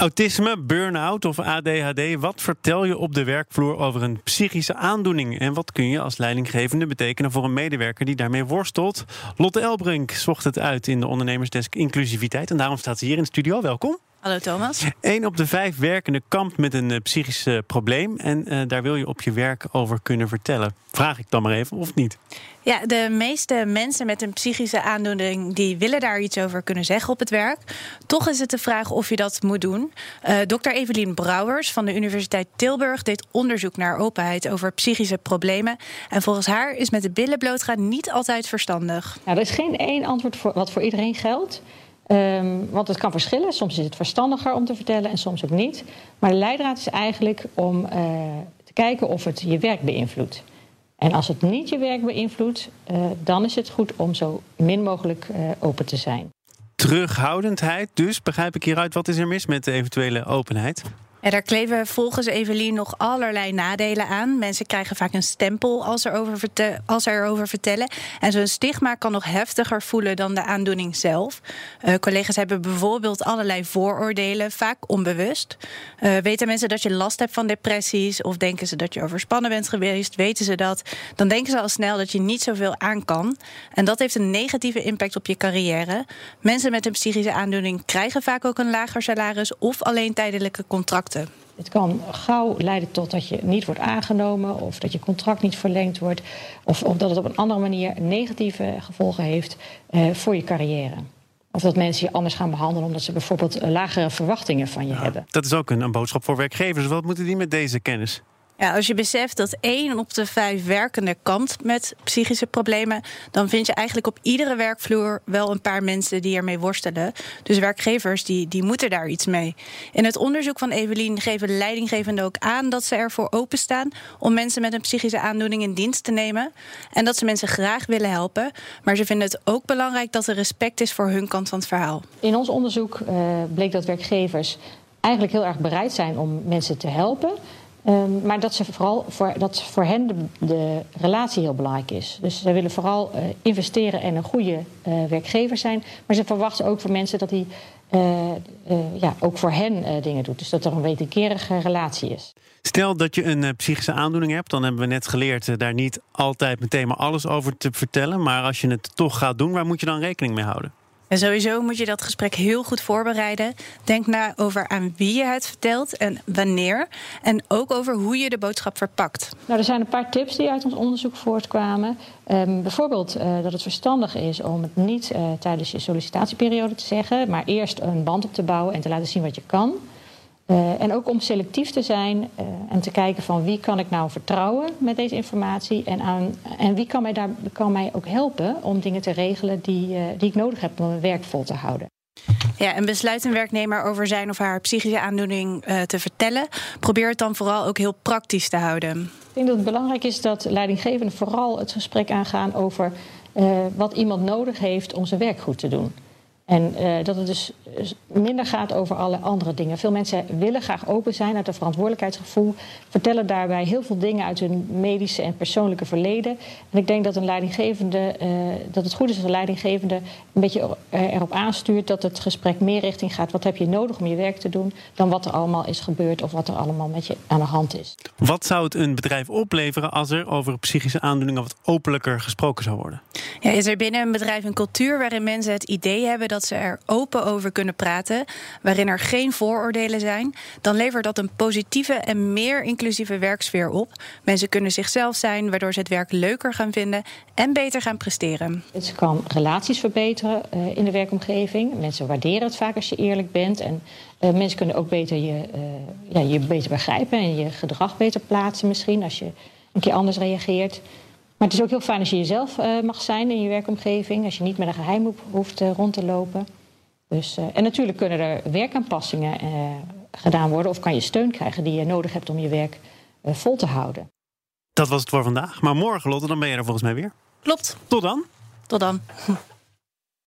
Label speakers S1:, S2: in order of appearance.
S1: Autisme, burn-out of ADHD. Wat vertel je op de werkvloer over een psychische aandoening? En wat kun je als leidinggevende betekenen voor een medewerker die daarmee worstelt? Lotte Elbrink zocht het uit in de ondernemersdesk Inclusiviteit. En daarom staat ze hier in de studio. Welkom.
S2: Hallo Thomas.
S1: Eén op de vijf werkenden kampt met een uh, psychisch uh, probleem. En uh, daar wil je op je werk over kunnen vertellen. Vraag ik dan maar even, of niet?
S2: Ja, de meeste mensen met een psychische aandoening... die willen daar iets over kunnen zeggen op het werk. Toch is het de vraag of je dat moet doen. Dr. Evelien Brouwers van de Universiteit Tilburg... deed onderzoek naar openheid over psychische problemen. En volgens haar is met de billen blootgaan niet altijd verstandig.
S3: Nou, er is geen één antwoord voor, wat voor iedereen geldt... Um, want het kan verschillen. Soms is het verstandiger om te vertellen en soms ook niet. Maar de leidraad is eigenlijk om uh, te kijken of het je werk beïnvloedt. En als het niet je werk beïnvloedt, uh, dan is het goed om zo min mogelijk uh, open te zijn.
S1: Terughoudendheid, dus begrijp ik hieruit. Wat is er mis met de eventuele openheid?
S2: Daar kleven volgens Evelien nog allerlei nadelen aan. Mensen krijgen vaak een stempel als, er over als ze erover vertellen. En zo'n stigma kan nog heftiger voelen dan de aandoening zelf. Uh, collega's hebben bijvoorbeeld allerlei vooroordelen, vaak onbewust. Uh, weten mensen dat je last hebt van depressies of denken ze dat je overspannen bent geweest, weten ze dat, dan denken ze al snel dat je niet zoveel aan kan. En dat heeft een negatieve impact op je carrière. Mensen met een psychische aandoening krijgen vaak ook een lager salaris of alleen tijdelijke contracten.
S3: Het kan gauw leiden tot dat je niet wordt aangenomen of dat je contract niet verlengd wordt of, of dat het op een andere manier negatieve gevolgen heeft uh, voor je carrière. Of dat mensen je anders gaan behandelen omdat ze bijvoorbeeld lagere verwachtingen van je ja, hebben.
S1: Dat is ook een, een boodschap voor werkgevers. Wat moeten die met deze kennis?
S2: Ja, als je beseft dat één op de vijf werkenden kampt met psychische problemen, dan vind je eigenlijk op iedere werkvloer wel een paar mensen die ermee worstelen. Dus werkgevers die, die moeten daar iets mee. In het onderzoek van Evelien geven de leidinggevenden ook aan dat ze ervoor openstaan om mensen met een psychische aandoening in dienst te nemen. En dat ze mensen graag willen helpen. Maar ze vinden het ook belangrijk dat er respect is voor hun kant van het verhaal.
S3: In ons onderzoek uh, bleek dat werkgevers eigenlijk heel erg bereid zijn om mensen te helpen. Um, maar dat, ze vooral voor, dat voor hen de, relatie heel belangrijk is. Dus ze willen vooral uh, investeren en een goede uh, werkgever zijn. Maar ze verwachten ook van mensen dat die uh, ja, ook voor hen dingen doet. Dus dat er een wederkerige relatie is.
S1: Stel dat je een psychische aandoening hebt, dan hebben we net geleerd daar niet altijd meteen maar alles over te vertellen. Maar als je het toch gaat doen, waar moet je dan rekening mee houden?
S2: En sowieso moet je dat gesprek heel goed voorbereiden. Denk na over aan wie je het vertelt en wanneer. En ook over hoe je de boodschap verpakt.
S3: Nou, er zijn een paar tips die uit ons onderzoek voortkwamen. Um, bijvoorbeeld uh, dat het verstandig is om het niet uh, tijdens je sollicitatieperiode te zeggen, maar eerst een band op te bouwen en te laten zien wat je kan. Uh, en ook om selectief te zijn uh, en te kijken van wie kan ik nou vertrouwen met deze informatie en, aan, en wie kan mij, daar, kan mij ook helpen om dingen te regelen die, uh, die ik nodig heb om mijn werk vol te houden.
S2: Ja, en besluit een werknemer over zijn of haar psychische aandoening te vertellen. Probeer het dan vooral ook heel praktisch te houden.
S3: Ik denk dat het belangrijk is dat leidinggevenden vooral het gesprek aangaan over wat iemand nodig heeft om zijn werk goed te doen. En uh, dat het dus minder gaat over alle andere dingen. Veel mensen willen graag open zijn uit een verantwoordelijkheidsgevoel, vertellen daarbij heel veel dingen uit hun medische en persoonlijke verleden. En ik denk dat een leidinggevende, uh, dat het goed is als een leidinggevende een beetje erop aanstuurt dat het gesprek meer richting gaat. Wat heb je nodig om je werk te doen, dan wat er allemaal is gebeurd of wat er allemaal met je aan de hand is.
S1: Wat zou het een bedrijf opleveren als er over psychische aandoeningen wat openlijker gesproken zou worden?
S2: Ja, is er binnen een bedrijf een cultuur waarin mensen het idee hebben dat ze er open over kunnen praten, waarin er geen vooroordelen zijn, dan levert dat een positieve en meer inclusieve werksfeer op. Mensen kunnen zichzelf zijn, waardoor ze het werk leuker gaan vinden en beter gaan presteren.
S3: Het kan relaties verbeteren uh, in de werkomgeving. Mensen waarderen het vaak als je eerlijk bent. En uh, mensen kunnen ook beter je, uh, ja, je beter begrijpen en je gedrag beter plaatsen misschien als je een keer anders reageert. Maar het is ook heel fijn als je jezelf uh, mag zijn in je werkomgeving. Als je niet met een geheim hoeft uh, rond te lopen. Dus, uh, en natuurlijk kunnen er werkaanpassingen gedaan worden. Of kan je steun krijgen die je nodig hebt om je werk vol te houden.
S1: Dat was het voor vandaag. Maar morgen, Lotte, dan ben je er volgens mij weer.
S2: Klopt.
S1: Tot dan.
S2: Tot dan.